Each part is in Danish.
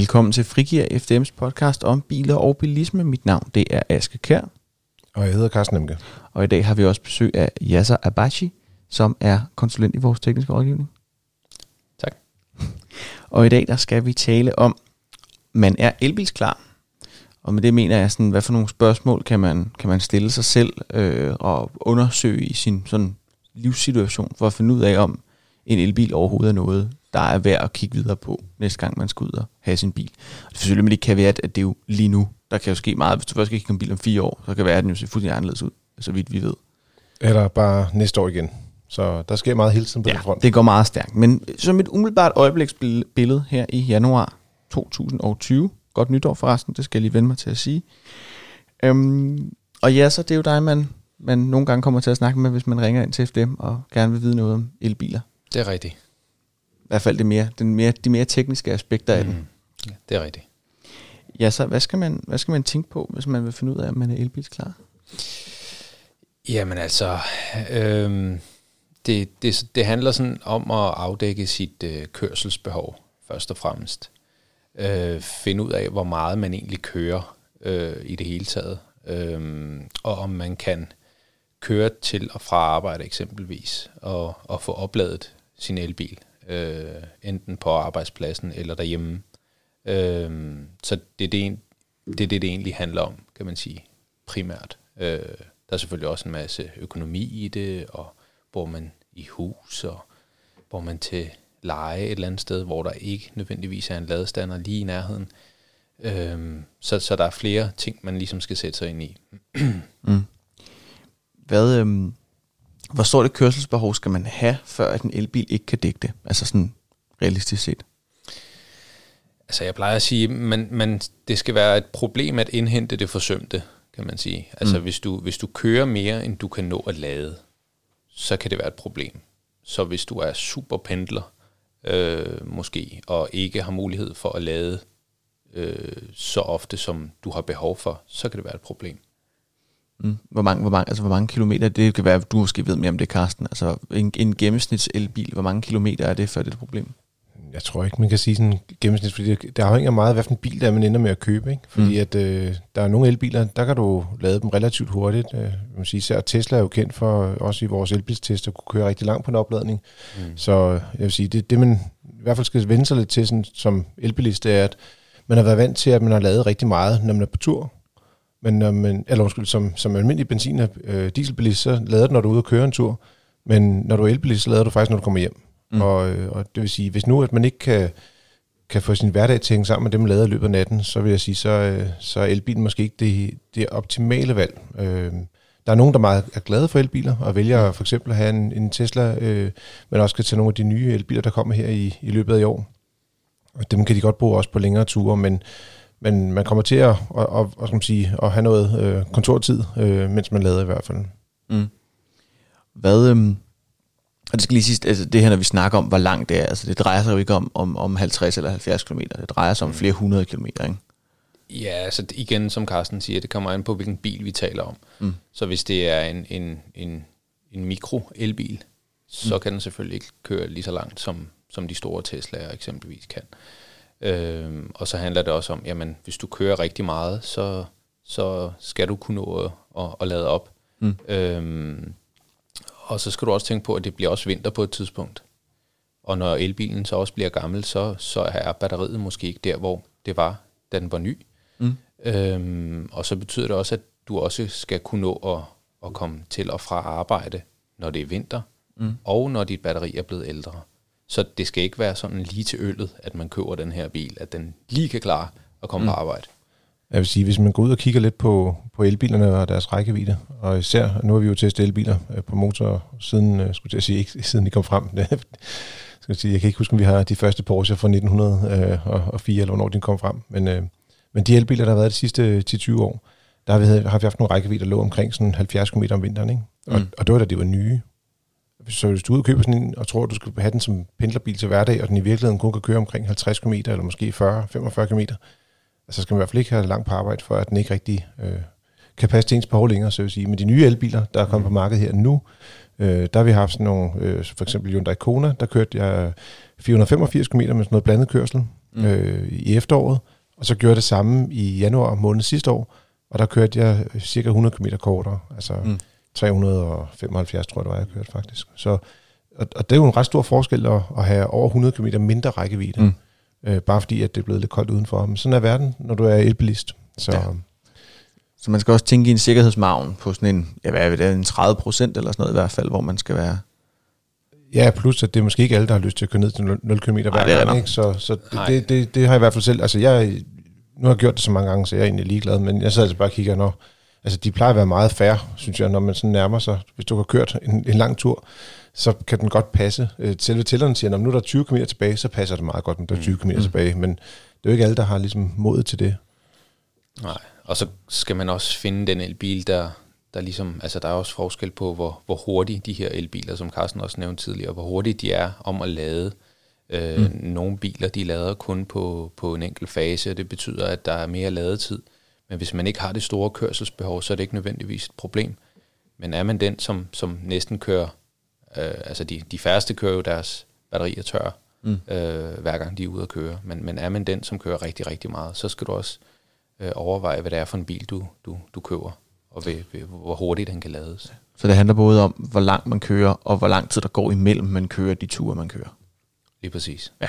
Velkommen til Frigir FDM's podcast om biler og bilisme. Mit navn det er Aske Kær. Og jeg hedder Carsten Emke. Og i dag har vi også besøg af Yasser Abachi, som er konsulent i vores tekniske rådgivning. Tak. Og i dag der skal vi tale om, man er elbilsklar. Og med det mener jeg, sådan, hvad for nogle spørgsmål kan man, kan man stille sig selv øh, og undersøge i sin sådan, livssituation for at finde ud af, om en elbil overhovedet er noget, der er værd at kigge videre på, næste gang man skal ud og have sin bil. Og det selvfølgelig det kaviat, at det er jo lige nu. Der kan jo ske meget. Hvis du først skal kigge en bil om fire år, så kan verden jo se fuldstændig anderledes ud, så vidt vi ved. Eller bare næste år igen. Så der sker meget hele tiden på ja, den front. det går meget stærkt. Men som et umiddelbart øjebliksbillede her i januar 2020, godt nytår forresten, det skal jeg lige vende mig til at sige. Øhm, og ja, så det er jo dig, man, man nogle gange kommer til at snakke med, hvis man ringer ind til FDM og gerne vil vide noget om elbiler. Det er rigtigt. I hvert fald det mere, den mere, de mere tekniske aspekter af den. Mm. Ja, det er rigtigt. Ja, så hvad skal, man, hvad skal man tænke på, hvis man vil finde ud af, om man er elbilsklar? Jamen altså, øhm, det, det, det handler sådan om at afdække sit øh, kørselsbehov, først og fremmest. Øh, finde ud af, hvor meget man egentlig kører øh, i det hele taget. Øh, og om man kan køre til og fra arbejde eksempelvis, og, og få opladet sin elbil, øh, enten på arbejdspladsen eller derhjemme. Øh, så det er det, det er det, det egentlig handler om, kan man sige, primært. Øh, der er selvfølgelig også en masse økonomi i det, og bor man i hus, og bor man til leje et eller andet sted, hvor der ikke nødvendigvis er en ladestander lige i nærheden. Øhm, så, så der er flere ting, man ligesom skal sætte sig ind i. mm. Hvad, øhm, hvor stort et kørselsbehov skal man have, før at en elbil ikke kan dække det? Altså sådan realistisk set. Altså jeg plejer at sige, man, man, det skal være et problem at indhente det forsømte, kan man sige. Altså mm. hvis, du, hvis du kører mere, end du kan nå at lade, så kan det være et problem. Så hvis du er super pendler, øh, måske, og ikke har mulighed for at lade øh, så ofte, som du har behov for, så kan det være et problem. Mm. Hvor, mange, hvor, mange, altså, hvor mange kilometer, det kan være, du måske ved mere om det, Karsten. Altså en, en gennemsnits elbil, hvor mange kilometer er det, før det er et problem? Jeg tror ikke, man kan sige sådan gennemsnit, fordi det, det afhænger meget af, hvilken bil der er, man ender med at købe. Ikke? Fordi mm. at øh, der er nogle elbiler, der kan du lade dem relativt hurtigt. Øh, man sige, især Tesla er jo kendt for, også i vores elbilstest, at kunne køre rigtig langt på en opladning. Mm. Så jeg vil sige, det, det man i hvert fald skal vende sig lidt til sådan, som elbilist, det er, at man har været vant til, at man har lavet rigtig meget, når man er på tur. Men når man, eller undskyld, som, som almindelig benzin- og øh, dieselbilist, så lader du, når du er ude og køre en tur. Men når du er elbilist, så lader du faktisk, når du kommer hjem. Mm. Og, øh, og det vil sige, hvis nu at man ikke kan, kan få sin hverdag til at hænge sammen med det, man lader i løbet af natten, så vil jeg sige, så, øh, så er elbilen måske ikke det, det optimale valg. Øh, der er nogen, der meget er glade for elbiler, og vælger for eksempel at have en, en Tesla, øh, men også kan tage nogle af de nye elbiler, der kommer her i, i løbet af i år. Og dem kan de godt bruge også på længere ture, men, men man kommer til at, at, at, at, skal man sige, at have noget øh, kontortid, øh, mens man lader i hvert fald. Mm. Hvad, øhm, og det skal lige sidst, altså det her, når vi snakker om, hvor langt det er, altså det drejer sig jo ikke om, om, om 50 eller 70 km, det drejer sig om flere hundrede kilometer, ikke? Ja, altså igen, som Carsten siger, det kommer an på, hvilken bil vi taler om. Mm. Så hvis det er en, en, en, en mikro-elbil, så mm. kan den selvfølgelig ikke køre lige så langt, som, som de store Tesla'er eksempelvis kan. Øhm, og så handler det også om, jamen hvis du kører rigtig meget, så, så skal du kunne nå at, at, at lade op. Mm. Øhm, og så skal du også tænke på, at det bliver også vinter på et tidspunkt. Og når elbilen så også bliver gammel, så, så er batteriet måske ikke der, hvor det var, da den var ny. Mm. Øhm, og så betyder det også, at du også skal kunne nå at, at komme til og fra arbejde, når det er vinter, mm. og når dit batteri er blevet ældre. Så det skal ikke være sådan lige til øllet, at man køber den her bil, at den lige kan klare at komme mm. på arbejde. Jeg vil sige, hvis man går ud og kigger lidt på, på elbilerne og deres rækkevidde, og især, nu har vi jo testet elbiler øh, på motor siden, øh, skulle jeg sige, ikke siden de kom frem. skal jeg, sige, jeg kan ikke huske, om vi har de første Porsche fra 1904, eller hvornår de kom frem. Men, øh, men de elbiler, der har været de sidste 10-20 år, der har vi, har vi haft nogle rækkevidder, der lå omkring sådan 70 km om vinteren. Ikke? Og, mm. og det var da det var nye. Så hvis du ude og køber sådan en, og tror, at du skal have den som pendlerbil til hverdag, og den i virkeligheden kun kan køre omkring 50 km, eller måske 40-45 km, så skal man i hvert fald ikke have langt på arbejde, for at den ikke rigtig øh, kan passe til ens behov længere, så vil sige. Men de nye elbiler, der er kommet på markedet her nu, øh, der har vi haft sådan nogle, øh, for eksempel Hyundai Kona, der kørte jeg 485 km med sådan noget blandet kørsel, mm. øh, i efteråret, og så gjorde jeg det samme i januar måned sidste år, og der kørte jeg cirka 100 km kortere, altså mm. 375 tror jeg, det var, jeg kørte faktisk. Så, og, og det er jo en ret stor forskel at, at have over 100 km mindre rækkevidde, mm. øh, bare fordi at det er blevet lidt koldt udenfor. Men sådan er verden, når du er elbilist. Så, ja. så man skal også tænke i en sikkerhedsmagen på sådan en, ja, hvad er det, en 30 procent eller sådan noget i hvert fald, hvor man skal være Ja, plus at det er måske ikke alle, der har lyst til at køre ned til 0 km hver gang. Ikke? Så, så det, det, det, det, har jeg i hvert fald selv. Altså, jeg, nu har jeg gjort det så mange gange, så jeg er egentlig ligeglad, men jeg sidder altså bare og kigger, når, altså de plejer at være meget færre, synes jeg, når man sådan nærmer sig. Hvis du har kørt en, en lang tur, så kan den godt passe. Øh, selve tælleren siger, at nu er der 20 km tilbage, så passer det meget godt, når der er 20 km mm. tilbage, men det er jo ikke alle, der har ligesom modet til det. Nej, og så skal man også finde den elbil, der, der ligesom, altså der er også forskel på, hvor, hvor hurtigt de her elbiler, som Carsten også nævnte tidligere, hvor hurtigt de er om at lade. Øh, mm. Nogle biler, de lader kun på, på en enkelt fase, og det betyder, at der er mere ladetid. Men hvis man ikke har det store kørselsbehov, så er det ikke nødvendigvis et problem. Men er man den, som, som næsten kører, øh, altså de, de færreste kører jo deres batterier tør, mm. øh, hver gang de er ude at køre. Men, men er man den, som kører rigtig, rigtig meget, så skal du også øh, overveje, hvad det er for en bil, du, du, du køber og ved, ved, hvor hurtigt den kan lades. Så det handler både om, hvor langt man kører, og hvor lang tid der går imellem, man kører de ture, man kører. Lige præcis. Ja.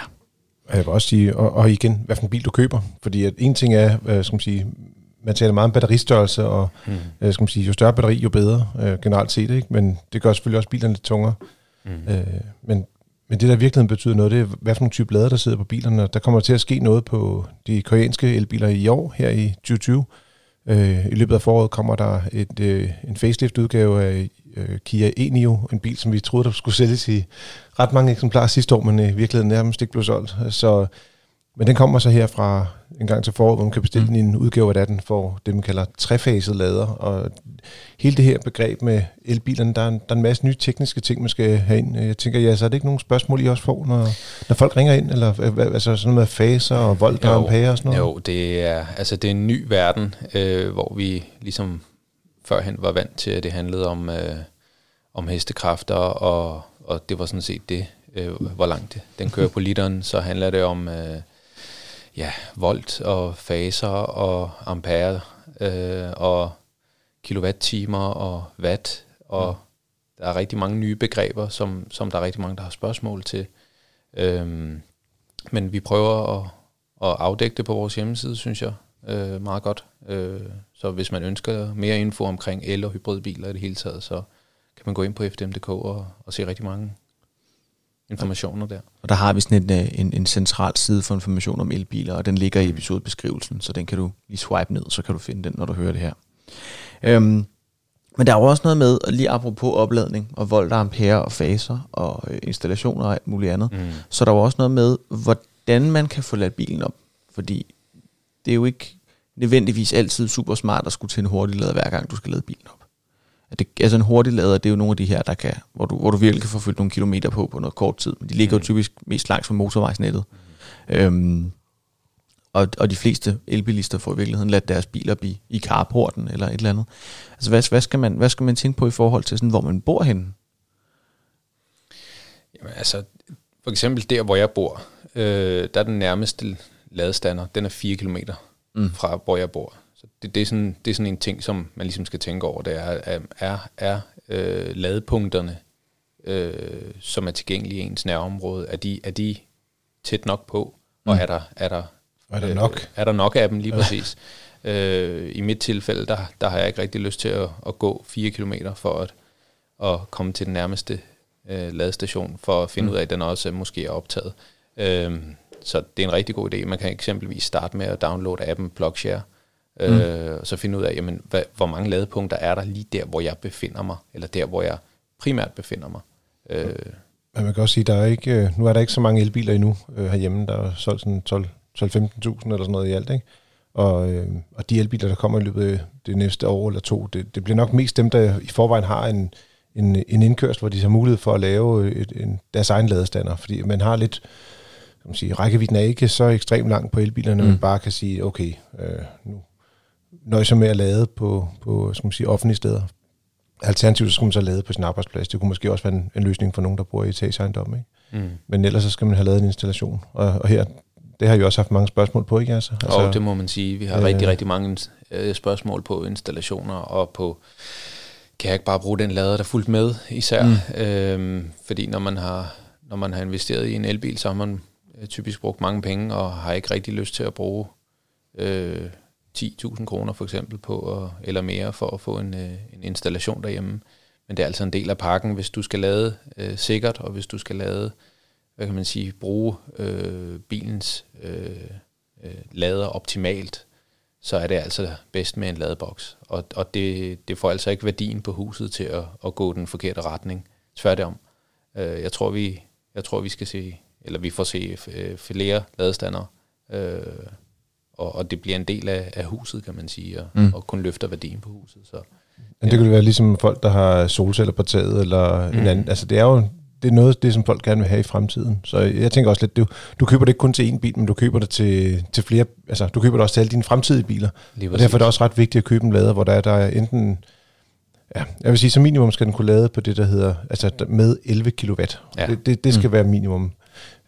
Jeg vil også sige, og, og igen, hvad for en bil du køber. Fordi at en ting er, hvad skal man sige, man taler meget om batteristørrelse, og mm. øh, skal man sige, jo større batteri, jo bedre øh, generelt set. Ikke? Men det gør selvfølgelig også bilerne lidt tungere. Mm. Øh, men, men det, der virkelig betyder noget, det er, hvad for nogle type lader, der sidder på bilerne. Der kommer til at ske noget på de koreanske elbiler i år, her i 2020. Øh, I løbet af foråret kommer der et, øh, en facelift-udgave af øh, Kia e-Nio, en bil, som vi troede, der skulle sælges i ret mange eksemplarer sidste år, men i virkeligheden nærmest ikke blev solgt. Så men den kommer så her fra en gang til foråret, hvor man kan bestille mm. en udgave af den for det, man kalder trefaset lader. Og hele det her begreb med elbilerne, der er, en, der er en masse nye tekniske ting, man skal have ind. Jeg tænker, ja, så er det ikke nogen spørgsmål, I også får, når, når folk ringer ind? Eller altså sådan noget med faser og volt og ampere og sådan noget? Jo, det er, altså, det er en ny verden, øh, hvor vi ligesom førhen var vant til, at det handlede om, øh, om hestekræfter, og, og det var sådan set det, øh, hvor langt den kører på literen, så handler det om... Øh, ja, volt og faser og ampere øh, og kilowatt-timer og watt, og mm. der er rigtig mange nye begreber, som, som der er rigtig mange, der har spørgsmål til. Øhm, men vi prøver at, at afdække det på vores hjemmeside, synes jeg, øh, meget godt. Øh, så hvis man ønsker mere info omkring el- og hybridbiler i det hele taget, så kan man gå ind på fdm.dk og, og se rigtig mange informationer der. Og der har vi sådan en, øh, en, en central side for information om elbiler, og den ligger i episodebeskrivelsen, så den kan du lige swipe ned, så kan du finde den, når du hører det her. Øhm, men der er jo også noget med, lige apropos opladning og volt og ampere og faser og øh, installationer og alt muligt andet, mm. så der er jo også noget med, hvordan man kan få ladt bilen op. Fordi det er jo ikke nødvendigvis altid super smart at skulle til en hurtig lader, hver gang du skal lade bilen op at det, altså en hurtig lader, det er jo nogle af de her, der kan, hvor du, hvor du virkelig kan få fyldt nogle kilometer på på noget kort tid. Men de ligger mm. jo typisk mest langt fra motorvejsnettet. Mm. Øhm, og, og de fleste elbilister får i virkeligheden ladt deres biler blive i carporten eller et eller andet. Altså hvad, hvad, skal man, hvad skal man tænke på i forhold til sådan, hvor man bor henne? Jamen altså, for eksempel der, hvor jeg bor, øh, der er den nærmeste ladestander, den er 4 km mm. fra, hvor jeg bor. Så det, det, er sådan, det er sådan en ting, som man ligesom skal tænke over. Det er, er, er, øh, ladepunkterne, øh, som er tilgængelige i ens nærområde, er de, er de tæt nok på? Og mm. er der, er der, er der nok? Øh, er der nok af dem lige ja. præcis? Øh, I mit tilfælde, der, der har jeg ikke rigtig lyst til at, at gå 4 km for at, at komme til den nærmeste øh, ladestation, for at finde mm. ud af, at den også måske er optaget. Øh, så det er en rigtig god idé. Man kan eksempelvis starte med at downloade appen PlugShare, Mm. Øh, og så finde ud af, jamen, hvad, hvor mange ladepunkter er der lige der, hvor jeg befinder mig, eller der, hvor jeg primært befinder mig. Øh. Men man kan også sige, der er ikke, øh, nu er der ikke så mange elbiler endnu øh, herhjemme, der er solgt sådan 12 12-15.000 eller sådan noget i alt, ikke? Og, øh, og de elbiler, der kommer i løbet af det næste år eller to, det, det bliver nok mest dem, der i forvejen har en, en, en indkørsel, hvor de har mulighed for at lave et, en, deres egen ladestander, fordi man har lidt, kan man sige, rækkevidden er ikke så ekstremt lang på elbilerne, mm. man bare kan sige, okay, øh, nu nøjser med at lade på, på skal man sige, offentlige steder. Alternativt så skal man så lade på sin arbejdsplads. Det kunne måske også være en, en løsning for nogen, der bor i etageejendom. Ikke? Mm. Men ellers så skal man have lavet en installation. Og, og her, Det har I også haft mange spørgsmål på, ikke altså? altså og det må man sige. Vi har øh, rigtig, rigtig mange øh, spørgsmål på installationer og på, kan jeg ikke bare bruge den lader, der fuldt med især? Mm. Øhm, fordi når man, har, når man har investeret i en elbil, så har man øh, typisk brugt mange penge og har ikke rigtig lyst til at bruge øh, 10.000 kroner for eksempel på, eller mere for at få en, øh, en installation derhjemme. Men det er altså en del af pakken, hvis du skal lade øh, sikkert, og hvis du skal lade, hvad kan man sige, bruge øh, bilens øh, øh, lader optimalt, så er det altså bedst med en ladeboks. Og, og det, det får altså ikke værdien på huset til at, at gå den forkerte retning. Tværtom. Øh, jeg tror, vi, jeg tror, vi skal se, eller vi får se øh, flere ladestander, øh, og, og det bliver en del af, af huset, kan man sige, og, mm. og kun løfter værdien på huset. Så, Men det kunne være ligesom folk, der har solceller på taget, eller mm. en anden. Altså det er jo det er noget det, som folk gerne vil have i fremtiden. Så jeg tænker også lidt, du, du køber det ikke kun til én bil, men du køber det til, til flere, altså du køber det også til alle dine fremtidige biler. Og derfor er det også ret vigtigt at købe en lader, hvor der er, der er enten, ja, jeg vil sige, som minimum skal den kunne lade på det, der hedder, altså med 11 kW. Ja. Det, det, det skal mm. være minimum.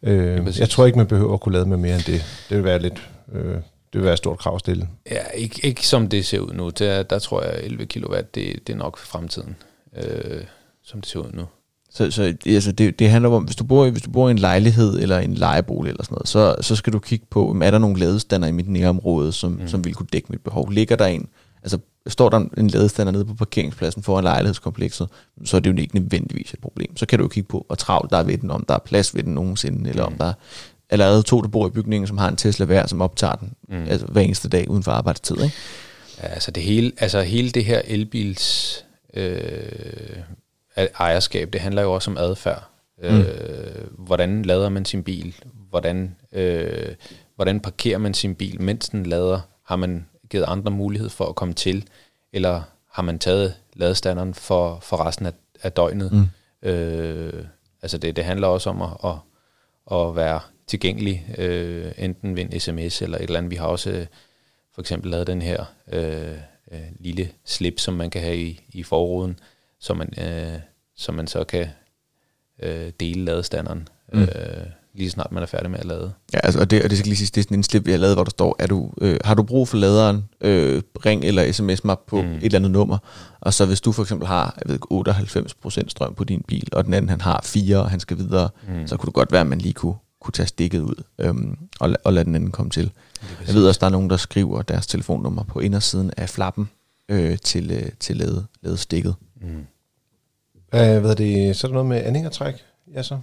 Øh, jeg tror ikke, man behøver at kunne lade med mere end det. Det vil være lidt, øh, det vil være et stort krav at stille. Ja, ikke, ikke som det ser ud nu. Der, der tror jeg, 11 kW, det, det er nok for fremtiden, øh, som det ser ud nu. Så, så altså det, det handler om, hvis du, bor, hvis du bor i en lejlighed eller en lejebolig eller sådan noget, så, så skal du kigge på, er der nogle ladestander i mit nærområde, som, mm. som vil kunne dække mit behov. Ligger der en, altså står der en ladestander nede på parkeringspladsen foran lejlighedskomplekset, så er det jo ikke nødvendigvis et problem. Så kan du jo kigge på, hvor travlt der er ved den, om der er plads ved den nogensinde, eller mm. om der allerede to, der bor i bygningen, som har en Tesla hver, som optager den mm. altså hver eneste dag uden for arbejdstid. Ikke? Ja, altså, det hele, altså hele det her elbils øh, ejerskab, det handler jo også om adfærd. Mm. Øh, hvordan lader man sin bil? Hvordan, øh, hvordan parkerer man sin bil, mens den lader? Har man givet andre mulighed for at komme til? Eller har man taget ladestanderen for, for resten af, af døgnet? Mm. Øh, altså det, det handler også om at, at, at være tilgængelig, øh, enten ved en sms eller et eller andet. Vi har også øh, for eksempel lavet den her øh, øh, lille slip, som man kan have i, i forruden, så man, øh, så man så kan øh, dele ladestanderen, mm. øh, lige snart man er færdig med at lade. Ja, altså, og, det, og det skal lige sige, det er sådan en slip, vi har lavet, hvor der står, er du, øh, har du brug for laderen, øh, ring eller sms-map på mm. et eller andet nummer, og så hvis du for eksempel har jeg ved, 98% strøm på din bil, og den anden han har 4, og han skal videre, mm. så kunne det godt være, at man lige kunne, kunne tage stikket ud øhm, og, og lade den anden komme til. Jeg ved også, der er nogen, der skriver deres telefonnummer på indersiden af flappen øh, til, øh, til lade, lade stikket. Mm. Uh, hvad er det, så er der noget med anhængertræk? Ja, så.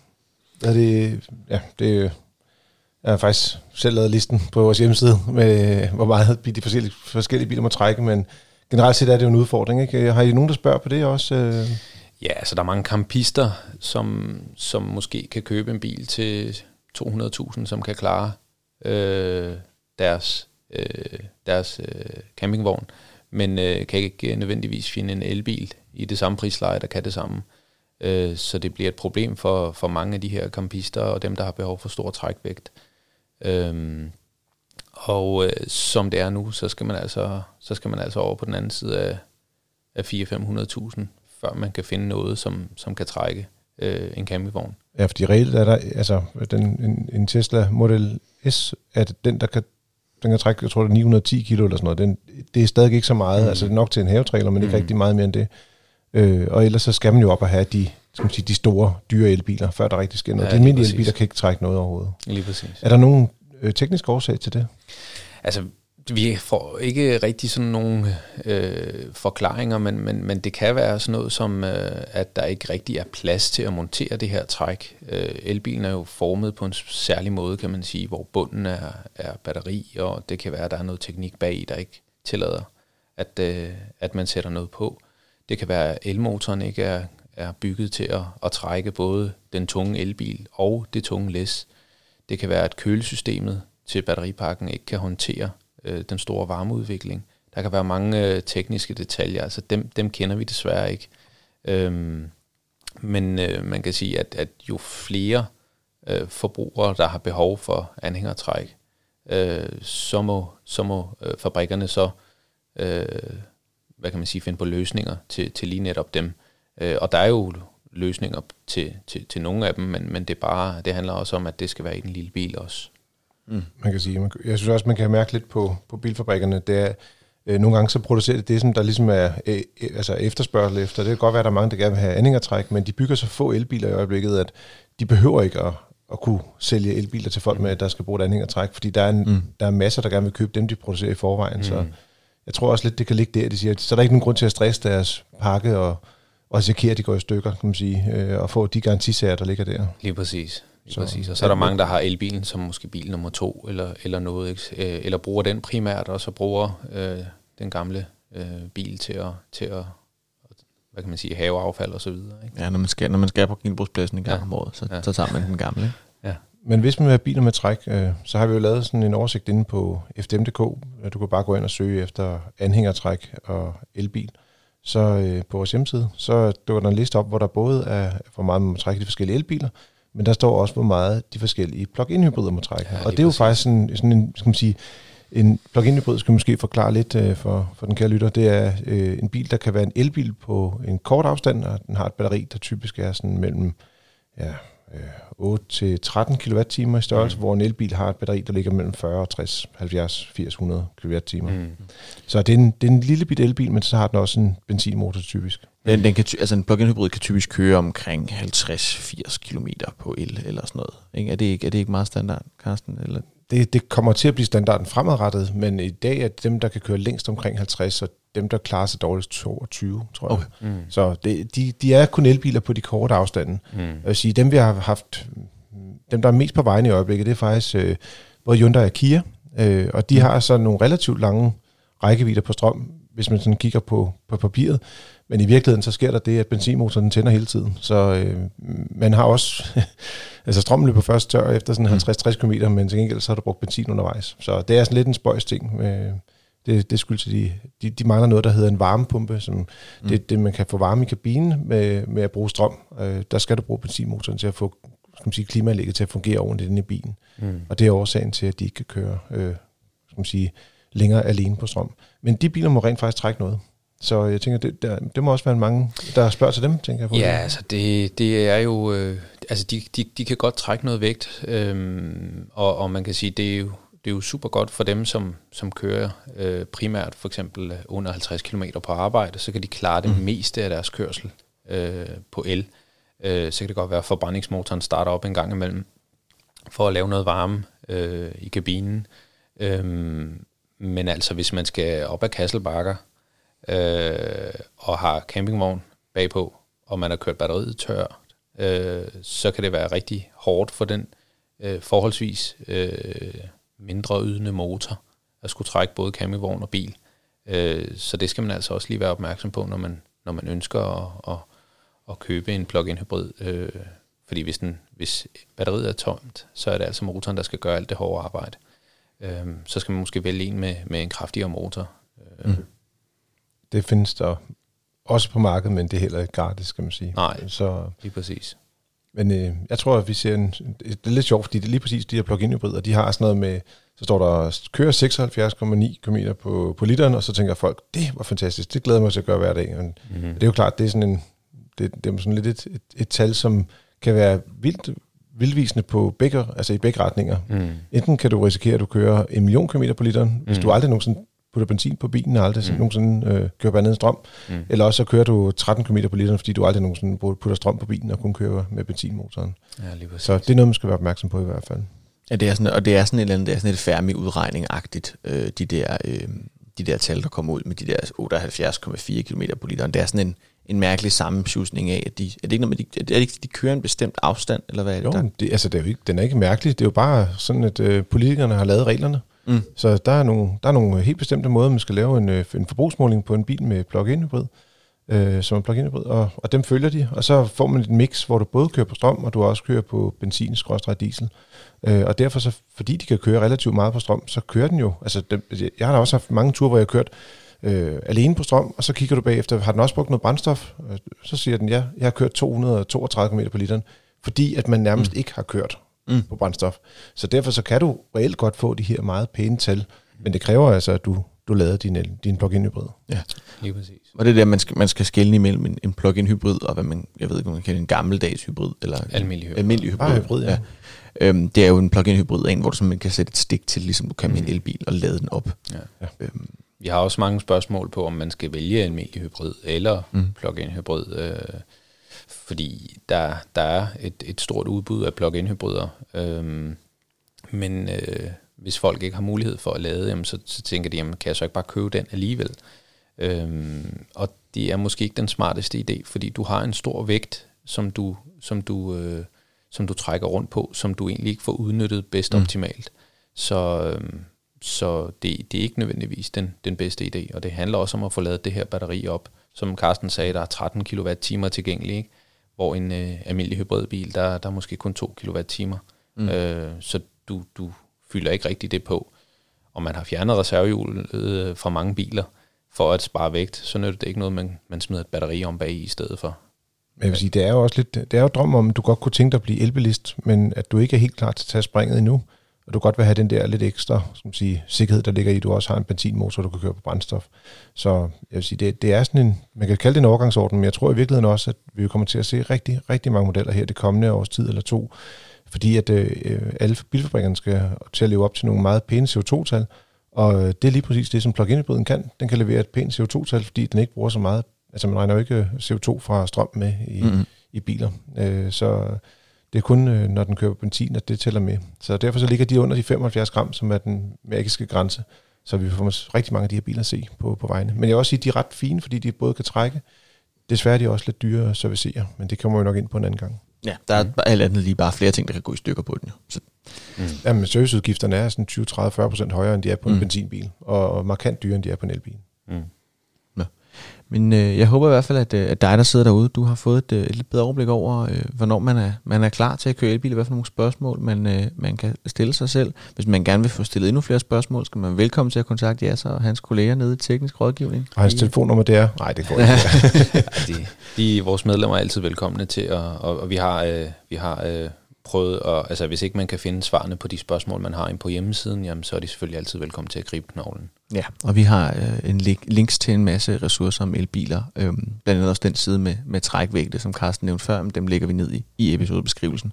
Hvad er det, ja, det jeg har faktisk selv lavet listen på vores hjemmeside med, hvor meget de forskellige, forskellige biler må trække, men generelt set er det jo en udfordring. Ikke? Har I nogen, der spørger på det også? Ja, altså der er mange campister, som, som måske kan købe en bil til 200.000, som kan klare øh, deres, øh, deres øh, campingvogn, men øh, kan ikke øh, nødvendigvis finde en elbil i det samme prisleje, der kan det samme. Øh, så det bliver et problem for, for mange af de her campister og dem, der har behov for stor trækvægt. Øh, og øh, som det er nu, så skal man altså, så skal man altså over på den anden side af, af 400-500.000, før man kan finde noget, som, som kan trække øh, en campingvogn. Ja, fordi reelt er der, altså den, en, en Tesla Model S, det den, der kan, den kan trække, jeg tror det er 910 kilo eller sådan noget. Den, det er stadig ikke så meget, mm. altså det er nok til en havetræler, men mm. ikke rigtig meget mere end det. Øh, og ellers så skal man jo op og have de, skal man sige, de store, dyre elbiler, før der rigtig sker noget. Ja, de almindelige elbiler kan ikke trække noget overhovedet. Lige præcis. Er der nogen øh, tekniske årsag til det? Altså, vi får ikke rigtig sådan nogle øh, forklaringer, men, men, men det kan være sådan noget som, øh, at der ikke rigtig er plads til at montere det her træk. Øh, elbilen er jo formet på en særlig måde, kan man sige, hvor bunden er, er batteri, og det kan være, at der er noget teknik bag, der ikke tillader, at, øh, at man sætter noget på. Det kan være, at elmotoren ikke er, er bygget til at, at trække både den tunge elbil og det tunge læs. Det kan være, at kølesystemet til batteripakken ikke kan håndtere øh, den store varmeudvikling. Der kan være mange øh, tekniske detaljer, altså dem, dem kender vi desværre ikke. Øhm, men øh, man kan sige, at, at jo flere øh, forbrugere, der har behov for anhængertræk, øh, så må, så må øh, fabrikkerne så øh, hvad kan man sige, finde på løsninger til, til lige netop dem. Øh, og der er jo løsninger til, til, til nogle af dem, men, men det, bare, det handler også om, at det skal være i den lille bil også mm. man kan sige. Jeg synes også, man kan mærke lidt på, på bilfabrikkerne, det er, øh, nogle gange så producerer det det, som der ligesom er øh, altså efterspørgsel efter. Det kan godt være, at der er mange, der gerne vil have anhængertræk, men de bygger så få elbiler i øjeblikket, at de behøver ikke at, at kunne sælge elbiler til folk med, at der skal bruge et anhængertræk, fordi der er, en, mm. der er masser, der gerne vil købe dem, de producerer i forvejen. Mm. Så jeg tror også lidt, det kan ligge der. De siger, så er der ikke nogen grund til at stresse deres pakke og, og risikere, at de går i stykker, kan man sige, øh, og få de garantisager, der ligger der. Lige præcis. Så, præcis. Og så er der mange, der har elbilen som måske bil nummer to, eller, eller noget, ikke? Øh, eller bruger den primært, og så bruger øh, den gamle øh, bil til at, til at hvad kan man sige, haveaffald og så videre. Ikke? Ja, når man skal, når man skal på genbrugspladsen en gang ja. om året, så, ja. så tager man den gamle. Ja. Men hvis man vil have biler med træk, øh, så har vi jo lavet sådan en oversigt inde på FDM.dk. Du kan bare gå ind og søge efter anhængertræk og elbil. Så øh, på vores hjemmeside, så dukker der en liste op, hvor der både er, hvor meget man må trække de forskellige elbiler, men der står også, hvor meget de forskellige plug-in hybrider må trække. Ja, og det er jo præcis. faktisk sådan, sådan en, skal man sige, en plug-in hybrid skal måske forklare lidt øh, for, for den kære lytter. Det er øh, en bil, der kan være en elbil på en kort afstand, og den har et batteri, der typisk er sådan mellem ja, 8 til 13 kWh i størrelse, mm. hvor en elbil har et batteri, der ligger mellem 40, 60, 70, 80, 100 kWh. Mm. Så det er, en, det er en lille bit elbil, men så har den også en benzinmotor typisk. Den, den kan, altså en plug-in hybrid kan typisk køre omkring 50-80 km på el eller sådan noget. Ikke? Er, det ikke, er det ikke meget standard, Carsten? Eller? Det, det kommer til at blive standarden fremadrettet, men i dag er det dem, der kan køre længst omkring 50, og dem, der klarer sig dårligst 22, tror jeg. Okay. Mm. Så det, de, de er kun elbiler på de korte afstande. Mm. Jeg vil sige, dem vi har haft, dem der er mest på vejen i øjeblikket, det er faktisk øh, både Hyundai og Kia, øh, og de mm. har så nogle relativt lange rækkevidder på strøm, hvis man sådan kigger på, på papiret. Men i virkeligheden, så sker der det, at benzinmotoren tænder hele tiden. Så øh, man har også... altså strømmen løber først tør efter sådan 50-60 km, men til gengæld så har du brugt benzin undervejs. Så det er sådan lidt en spøjs ting. Øh, det, det skyldes, at de, de, de mangler noget, der hedder en varmepumpe, som mm. det, det, man kan få varme i kabinen med, med at bruge strøm. Øh, der skal du bruge benzinmotoren til at få skal man sige, klimaanlægget til at fungere ordentligt inde i bilen. Mm. Og det er årsagen til, at de ikke kan køre øh, skal man sige, længere alene på strøm. Men de biler må rent faktisk trække noget. Så jeg tænker, det, der, det må også være mange, der spørger til dem, tænker jeg på. Ja, altså det, det er jo, øh, altså de, de, de kan godt trække noget vægt, øh, og, og man kan sige, det er jo, det er jo super godt for dem, som, som kører øh, primært for eksempel under 50 km på arbejde, så kan de klare det mm. meste af deres kørsel øh, på el. Øh, så kan det godt være, at forbrændingsmotoren starter op en gang imellem, for at lave noget varme øh, i kabinen. Øh, men altså, hvis man skal op ad Kasselbakker, øh, og har campingvogn bagpå, og man har kørt batteriet tør, øh, så kan det være rigtig hårdt for den øh, forholdsvis øh, mindre ydende motor at skulle trække både campingvogn og bil. Øh, så det skal man altså også lige være opmærksom på, når man, når man ønsker at, at, at købe en plug-in hybrid. Øh, fordi hvis, den, hvis batteriet er tomt, så er det altså motoren, der skal gøre alt det hårde arbejde. Øh, så skal man måske vælge en med, med en kraftigere motor. Øh, mm det findes der også på markedet, men det er heller ikke gratis, skal man sige. Nej, så, lige præcis. Men øh, jeg tror, at vi ser en... Det er lidt sjovt, fordi det er lige præcis de her plug-in hybrider, de har sådan noget med... Så står der, kører 76,9 km på, på literen, og så tænker folk, det var fantastisk, det glæder mig til at gøre hver dag. Men mm-hmm. det er jo klart, det er sådan en... Det, det er sådan lidt et, et, et tal, som kan være vildt vildvisende på begge, altså i begge retninger. Mm. Enten kan du risikere, at du kører en million kilometer på literen, mm. hvis du aldrig nogensinde putter benzin på bilen og aldrig mm. nogensinde øh, kører blandet strøm. Mm. Eller også så kører du 13 km på literen, fordi du aldrig nogensinde putter strøm på bilen og kun kører med benzinmotoren. Ja, lige så det er noget, man skal være opmærksom på i hvert fald. Ja, det er sådan, og det er sådan et eller andet, det er sådan et færdig udregning-agtigt, øh, de, der, øh, de der tal, der kommer ud med de der 78,4 km på literen. Det er sådan en, en mærkelig sammenschusning af, at de, er det ikke noget med, de, er det ikke, de kører en bestemt afstand, eller hvad er det jo, der? Det, altså, det er jo ikke, den er ikke mærkelig. Det er jo bare sådan, at øh, politikerne har lavet reglerne. Mm. Så der er, nogle, der er nogle helt bestemte måder, man skal lave en, øh, en forbrugsmåling på en bil med plug-in hybrid, øh, som er plug-in hybrid, og, og dem følger de, og så får man et mix, hvor du både kører på strøm, og du også kører på benzin, diesel. Øh, og derfor, så, fordi de kan køre relativt meget på strøm, så kører den jo, altså dem, jeg har da også haft mange ture, hvor jeg har kørt øh, alene på strøm, og så kigger du bagefter, har den også brugt noget brændstof? Så siger den, ja, jeg har kørt 232 km på literen, fordi at man nærmest mm. ikke har kørt mm. på brændstof. Så derfor så kan du reelt godt få de her meget pæne tal, men det kræver altså, at du, du lader din, el, din plug-in hybrid. Ja. Lige præcis. Og det er der, man skal, man skal skelne imellem en, en plug-in hybrid, og hvad man, jeg ved ikke, om man kan en gammeldags hybrid, eller Almindelig hybrid. almindelig hybrid. Bare hybrid, ja. Øhm, det er jo en plug-in hybrid, en, hvor du simpelthen kan sætte et stik til, ligesom du kan med en Mm. elbil, og lade den op. Ja. Øhm, Vi har også mange spørgsmål på, om man skal vælge almindelig hybrid eller Mm. plug-in hybrid, øh, fordi der, der er et, et stort udbud af plug-in hybrider. Øh, men øh, hvis folk ikke har mulighed for at lade, jamen, så, så tænker de, jamen, kan jeg så ikke bare købe den alligevel? Øh, og det er måske ikke den smarteste idé, fordi du har en stor vægt, som du, som du, øh, som du trækker rundt på, som du egentlig ikke får udnyttet bedst mm. optimalt. Så, øhm, så det, det er ikke nødvendigvis den, den bedste idé, og det handler også om at få lavet det her batteri op. Som Carsten sagde, der er 13 kWh tilgængelige, ikke? hvor en øh, almindelig hybridbil, der, der er måske kun 2 kWh. Mm. Mm. Øh, så du, du fylder ikke rigtig det på. Og man har fjernet reservehjulet øh, fra mange biler for at spare vægt, så nytter det ikke noget, man, man smider et batteri om bag i stedet for. Men jeg vil sige, det er jo også lidt, det er jo drøm om, at du godt kunne tænke dig at blive elbilist, men at du ikke er helt klar til at tage springet endnu, og du godt vil have den der lidt ekstra skal man sige, sikkerhed, der ligger i, at du også har en benzinmotor, du kan køre på brændstof. Så jeg vil sige, det, det er sådan en, man kan kalde det en overgangsorden, men jeg tror i virkeligheden også, at vi kommer til at se rigtig, rigtig mange modeller her det kommende års tid eller to, fordi at øh, alle bilfabrikkerne skal til at leve op til nogle meget pæne CO2-tal, og øh, det er lige præcis det, som plug-in hybriden kan. Den kan levere et pænt CO2-tal, fordi den ikke bruger så meget, altså man regner jo ikke CO2 fra strøm med i, mm. i biler. Øh, så det er kun, øh, når den kører på benzin, at det tæller med. Så derfor så ligger de under de 75 gram, som er den magiske grænse. Så vi får rigtig mange af de her biler at se på, på vejene. Men jeg vil også sige, at de er ret fine, fordi de både kan trække. Desværre er de også lidt dyre at servicere, men det kommer vi nok ind på en anden gang. Ja, der er bare alt andet lige bare flere ting, der kan gå i stykker på den. Jo. Så, Mm. Jamen, serviceudgifterne er sådan 20, 30, 40 procent højere, end de er på en Mm. benzinbil, og markant dyrere, end de er på en elbil. Mm. Men øh, jeg håber i hvert fald, at, øh, at dig, der sidder derude, du har fået et, øh, et lidt bedre overblik over, øh, hvornår man er, man er klar til at køre elbil, i hvert fald nogle spørgsmål, man, øh, man kan stille sig selv. Hvis man gerne vil få stillet endnu flere spørgsmål, skal man velkommen til at kontakte Jas og hans kolleger nede i teknisk rådgivning. Og hans telefonnummer, det er... Nej, det går ikke. Ja, de, de, vores medlemmer er altid velkomne til, at, og, og vi har, øh, vi har øh, prøvet, at, altså hvis ikke man kan finde svarene på de spørgsmål, man har inde på hjemmesiden, jamen, så er de selvfølgelig altid velkommen til at gribe knoglen. Ja, og vi har øh, en link, links til en masse ressourcer om elbiler. Øhm, blandt andet også den side med, med trækvægte, som Carsten nævnte før, dem lægger vi ned i, i episodebeskrivelsen.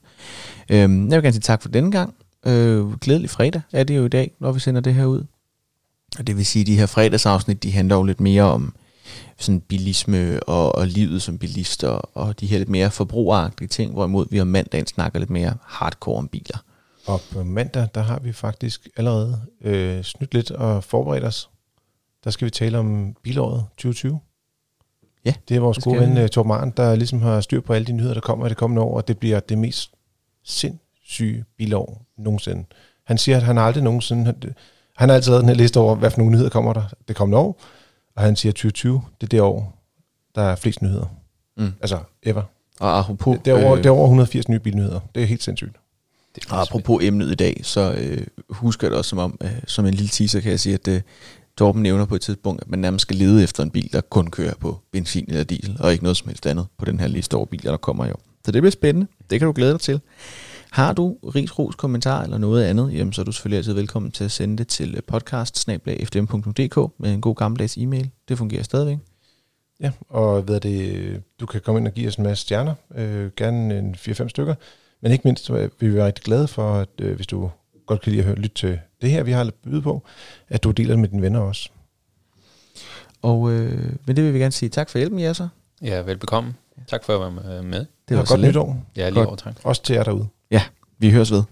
Øhm, jeg vil gerne sige tak for denne gang. Øh, glædelig fredag er det jo i dag, når vi sender det her ud. Og det vil sige, at de her fredagsafsnit, de handler jo lidt mere om sådan bilisme og, og livet som bilist og, og de her lidt mere forbrugeragtige ting, hvorimod vi om mandagen snakker lidt mere hardcore om biler. Og på mandag, der har vi faktisk allerede øh, snydt lidt og forberedt os. Der skal vi tale om bilåret 2020. Ja, Det er vores det gode ven uh, Torben Arndt, der ligesom har styr på alle de nyheder, der kommer i det kommende år, og det bliver det mest sindssyge bilår nogensinde. Han siger, at han aldrig nogensinde... Han, han har altid lavet den her liste over, hvad for nogle nyheder kommer der det kommende år, og han siger, at 2020, det er det år, der er flest nyheder. Mm. Altså, ever. Og apropos, Det, er over, det er over 180 nye bilnyheder. Det er helt sindssygt. Det Og apropos emnet i dag, så øh, husker jeg det også som om, øh, som en lille teaser kan jeg sige, at øh, Torben nævner på et tidspunkt, at man nærmest skal lede efter en bil, der kun kører på benzin eller diesel, og ikke noget som helst andet på den her liste over biler, der kommer i år. Så det bliver spændende. Det kan du glæde dig til. Har du ris, ros, kommentar eller noget andet, jamen, så er du selvfølgelig altid velkommen til at sende det til podcast med en god gammeldags e-mail. Det fungerer stadigvæk. Ja, og ved det, du kan komme ind og give os en masse stjerner, øh, gerne en 4-5 stykker, men ikke mindst vil vi være rigtig glade for, at øh, hvis du godt kan lide at høre, lytte til det her, vi har byde på, at du deler det med dine venner også. Og øh, med det vil vi gerne sige tak for hjælpen, Jasser. Ja, velbekomme. Tak for at være med. Det var godt lidt. nytår, Ja, lige Godt. over, tak. også til jer derude. Vi høres ved.